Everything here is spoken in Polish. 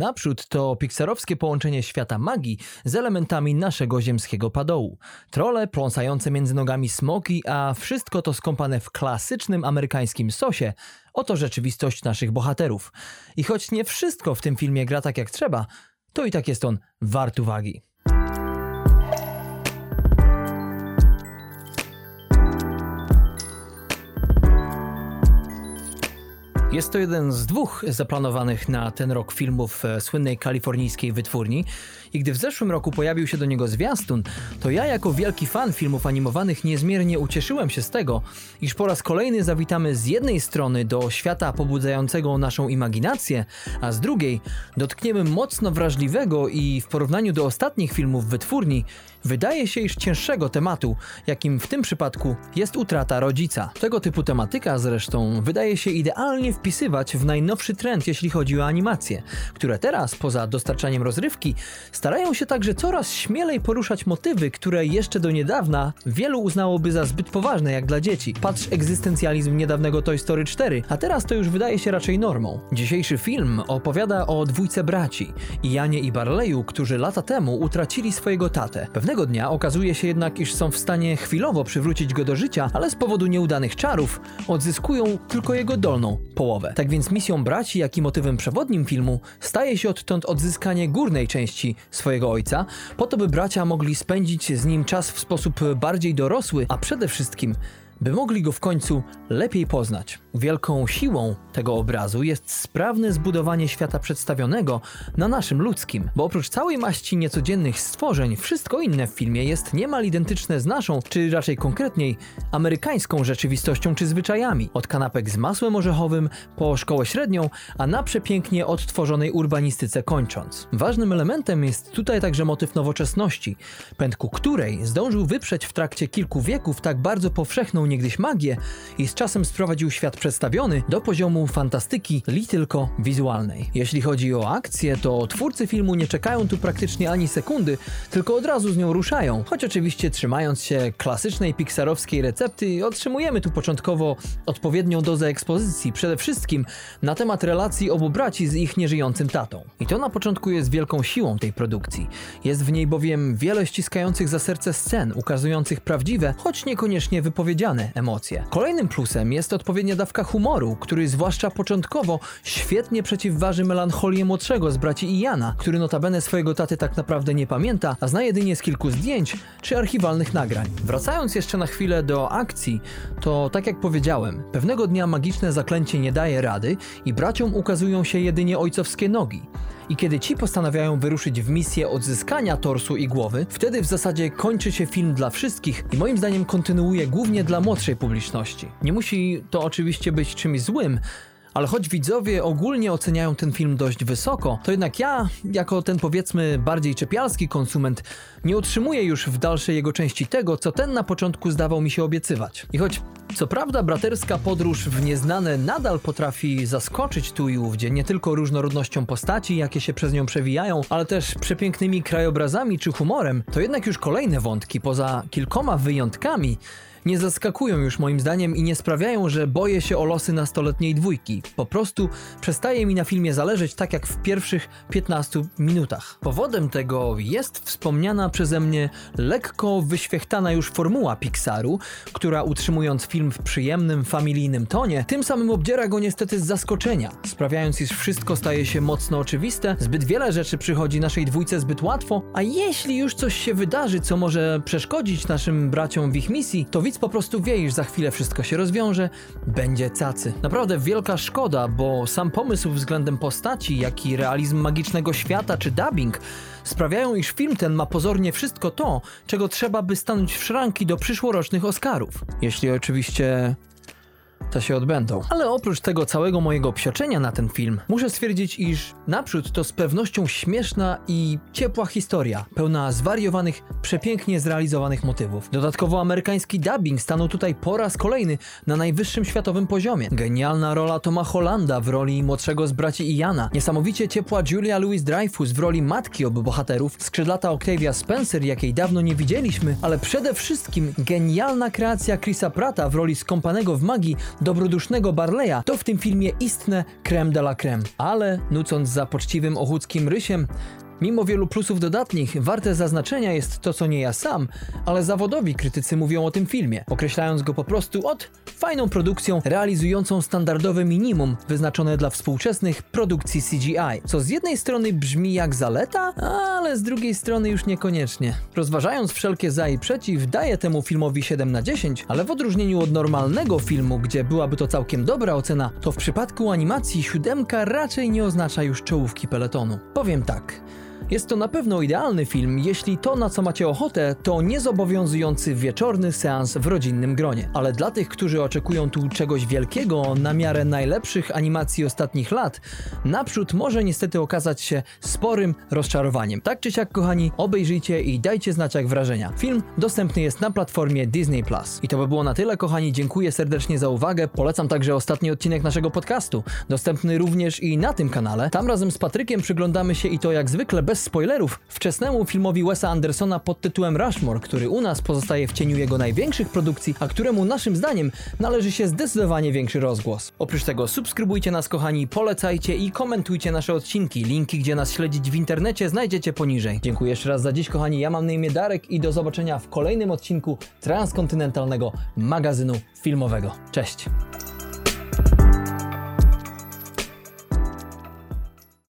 Naprzód to pixarowskie połączenie świata magii z elementami naszego ziemskiego padołu. Trole pląsające między nogami smoki, a wszystko to skąpane w klasycznym amerykańskim sosie. Oto rzeczywistość naszych bohaterów. I choć nie wszystko w tym filmie gra tak jak trzeba, to i tak jest on wart uwagi. Jest to jeden z dwóch zaplanowanych na ten rok filmów e, słynnej kalifornijskiej wytwórni i gdy w zeszłym roku pojawił się do niego zwiastun, to ja jako wielki fan filmów animowanych niezmiernie ucieszyłem się z tego, iż po raz kolejny zawitamy z jednej strony do świata pobudzającego naszą imaginację, a z drugiej dotkniemy mocno wrażliwego i w porównaniu do ostatnich filmów wytwórni wydaje się iż cięższego tematu, jakim w tym przypadku jest utrata rodzica. Tego typu tematyka zresztą wydaje się idealnie wpisywać w najnowszy trend, jeśli chodzi o animacje, które teraz, poza dostarczaniem rozrywki, starają się także coraz śmielej poruszać motywy, które jeszcze do niedawna wielu uznałoby za zbyt poważne jak dla dzieci. Patrz egzystencjalizm niedawnego Toy Story 4, a teraz to już wydaje się raczej normą. Dzisiejszy film opowiada o dwójce braci, Janie i Barleyu, którzy lata temu utracili swojego tatę. Pewnego dnia okazuje się jednak, iż są w stanie chwilowo przywrócić go do życia, ale z powodu nieudanych czarów odzyskują tylko jego dolną połowę. Tak więc misją braci, jak i motywem przewodnim filmu staje się odtąd odzyskanie górnej części swojego ojca, po to by bracia mogli spędzić z nim czas w sposób bardziej dorosły, a przede wszystkim by mogli go w końcu lepiej poznać. Wielką siłą tego obrazu jest sprawne zbudowanie świata przedstawionego na naszym ludzkim, bo oprócz całej maści niecodziennych stworzeń, wszystko inne w filmie jest niemal identyczne z naszą, czy raczej konkretniej amerykańską rzeczywistością czy zwyczajami. Od kanapek z masłem orzechowym po szkołę średnią, a na przepięknie odtworzonej urbanistyce kończąc. Ważnym elementem jest tutaj także motyw nowoczesności, pędku której zdążył wyprzeć w trakcie kilku wieków tak bardzo powszechną niegdyś magię i z czasem sprowadził świat przedstawiony do poziomu fantastyki li tylko wizualnej. Jeśli chodzi o akcję, to twórcy filmu nie czekają tu praktycznie ani sekundy, tylko od razu z nią ruszają, choć oczywiście trzymając się klasycznej pixarowskiej recepty, otrzymujemy tu początkowo odpowiednią dozę ekspozycji, przede wszystkim na temat relacji obu braci z ich nieżyjącym tatą. I to na początku jest wielką siłą tej produkcji. Jest w niej bowiem wiele ściskających za serce scen, ukazujących prawdziwe, choć niekoniecznie wypowiedziane emocje. Kolejnym plusem jest odpowiednia dawka humoru, który zwłaszcza początkowo świetnie przeciwważy melancholię młodszego z braci Iana, który notabene swojego taty tak naprawdę nie pamięta, a zna jedynie z kilku zdjęć czy archiwalnych nagrań. Wracając jeszcze na chwilę do akcji, to tak jak powiedziałem, pewnego dnia magiczne zaklęcie nie daje rady i braciom ukazują się jedynie ojcowskie nogi i kiedy ci postanawiają wyruszyć w misję odzyskania torsu i głowy, wtedy w zasadzie kończy się film dla wszystkich i moim zdaniem kontynuuje głównie dla młodszej publiczności. Nie musi to oczywiście być czymś złym, ale choć widzowie ogólnie oceniają ten film dość wysoko, to jednak ja, jako ten powiedzmy bardziej czepialski konsument, nie utrzymuję już w dalszej jego części tego, co ten na początku zdawał mi się obiecywać. I choć co prawda braterska podróż w nieznane nadal potrafi zaskoczyć tu i ówdzie, nie tylko różnorodnością postaci, jakie się przez nią przewijają, ale też przepięknymi krajobrazami czy humorem, to jednak już kolejne wątki, poza kilkoma wyjątkami, nie zaskakują już moim zdaniem i nie sprawiają, że boję się o losy nastoletniej dwójki. Po prostu przestaje mi na filmie zależeć tak jak w pierwszych 15 minutach. Powodem tego jest wspomniana przeze mnie lekko wyświechtana już formuła Pixaru, która utrzymując film w przyjemnym, familijnym tonie, tym samym obdziera go niestety z zaskoczenia, sprawiając, iż wszystko staje się mocno oczywiste, zbyt wiele rzeczy przychodzi naszej dwójce zbyt łatwo, a jeśli już coś się wydarzy, co może przeszkodzić naszym braciom w ich misji, to widz po prostu wie, iż za chwilę wszystko się rozwiąże, będzie cacy. Naprawdę wielka szkoda, bo sam pomysł względem postaci, jak i realizm magicznego świata czy dubbing sprawiają, iż film ten ma pozornie wszystko to, czego trzeba by stanąć w szranki do przyszłorocznych Oscarów. Jeśli oczywiście oczywiście to się odbędą. Ale oprócz tego całego mojego psioczenia na ten film, muszę stwierdzić, iż naprzód to z pewnością śmieszna i ciepła historia, pełna zwariowanych, przepięknie zrealizowanych motywów. Dodatkowo amerykański dubbing stanął tutaj po raz kolejny na najwyższym światowym poziomie. Genialna rola Toma Hollanda w roli młodszego z braci Iana, niesamowicie ciepła Julia Louis-Dreyfus w roli matki obu bohaterów, skrzydlata Octavia Spencer, jakiej dawno nie widzieliśmy, ale przede wszystkim genialna kreacja Chrisa Prata w roli skąpanego w magii dobrodusznego Barleya to w tym filmie istne creme de la creme. Ale, nucąc za poczciwym ochudzkim rysiem, Mimo wielu plusów dodatnich, warte zaznaczenia jest to, co nie ja sam, ale zawodowi krytycy mówią o tym filmie, określając go po prostu od fajną produkcją realizującą standardowe minimum wyznaczone dla współczesnych produkcji CGI, co z jednej strony brzmi jak zaleta, ale z drugiej strony już niekoniecznie. Rozważając wszelkie za i przeciw, daję temu filmowi 7 na 10, ale w odróżnieniu od normalnego filmu, gdzie byłaby to całkiem dobra ocena, to w przypadku animacji siódemka raczej nie oznacza już czołówki peletonu. Powiem tak. Jest to na pewno idealny film, jeśli to, na co macie ochotę, to niezobowiązujący wieczorny seans w rodzinnym gronie. Ale dla tych, którzy oczekują tu czegoś wielkiego na miarę najlepszych animacji ostatnich lat, naprzód może niestety okazać się sporym rozczarowaniem. Tak czy siak, kochani, obejrzyjcie i dajcie znać jak wrażenia. Film dostępny jest na platformie Disney+. I to by było na tyle, kochani. Dziękuję serdecznie za uwagę. Polecam także ostatni odcinek naszego podcastu, dostępny również i na tym kanale. Tam razem z Patrykiem przyglądamy się i to jak zwykle bez spoilerów wczesnemu filmowi Wesa Andersona pod tytułem Rushmore, który u nas pozostaje w cieniu jego największych produkcji, a któremu naszym zdaniem należy się zdecydowanie większy rozgłos. Oprócz tego subskrybujcie nas kochani, polecajcie i komentujcie nasze odcinki. Linki, gdzie nas śledzić w internecie znajdziecie poniżej. Dziękuję jeszcze raz za dziś kochani, ja mam na imię Darek i do zobaczenia w kolejnym odcinku transkontynentalnego magazynu filmowego. Cześć!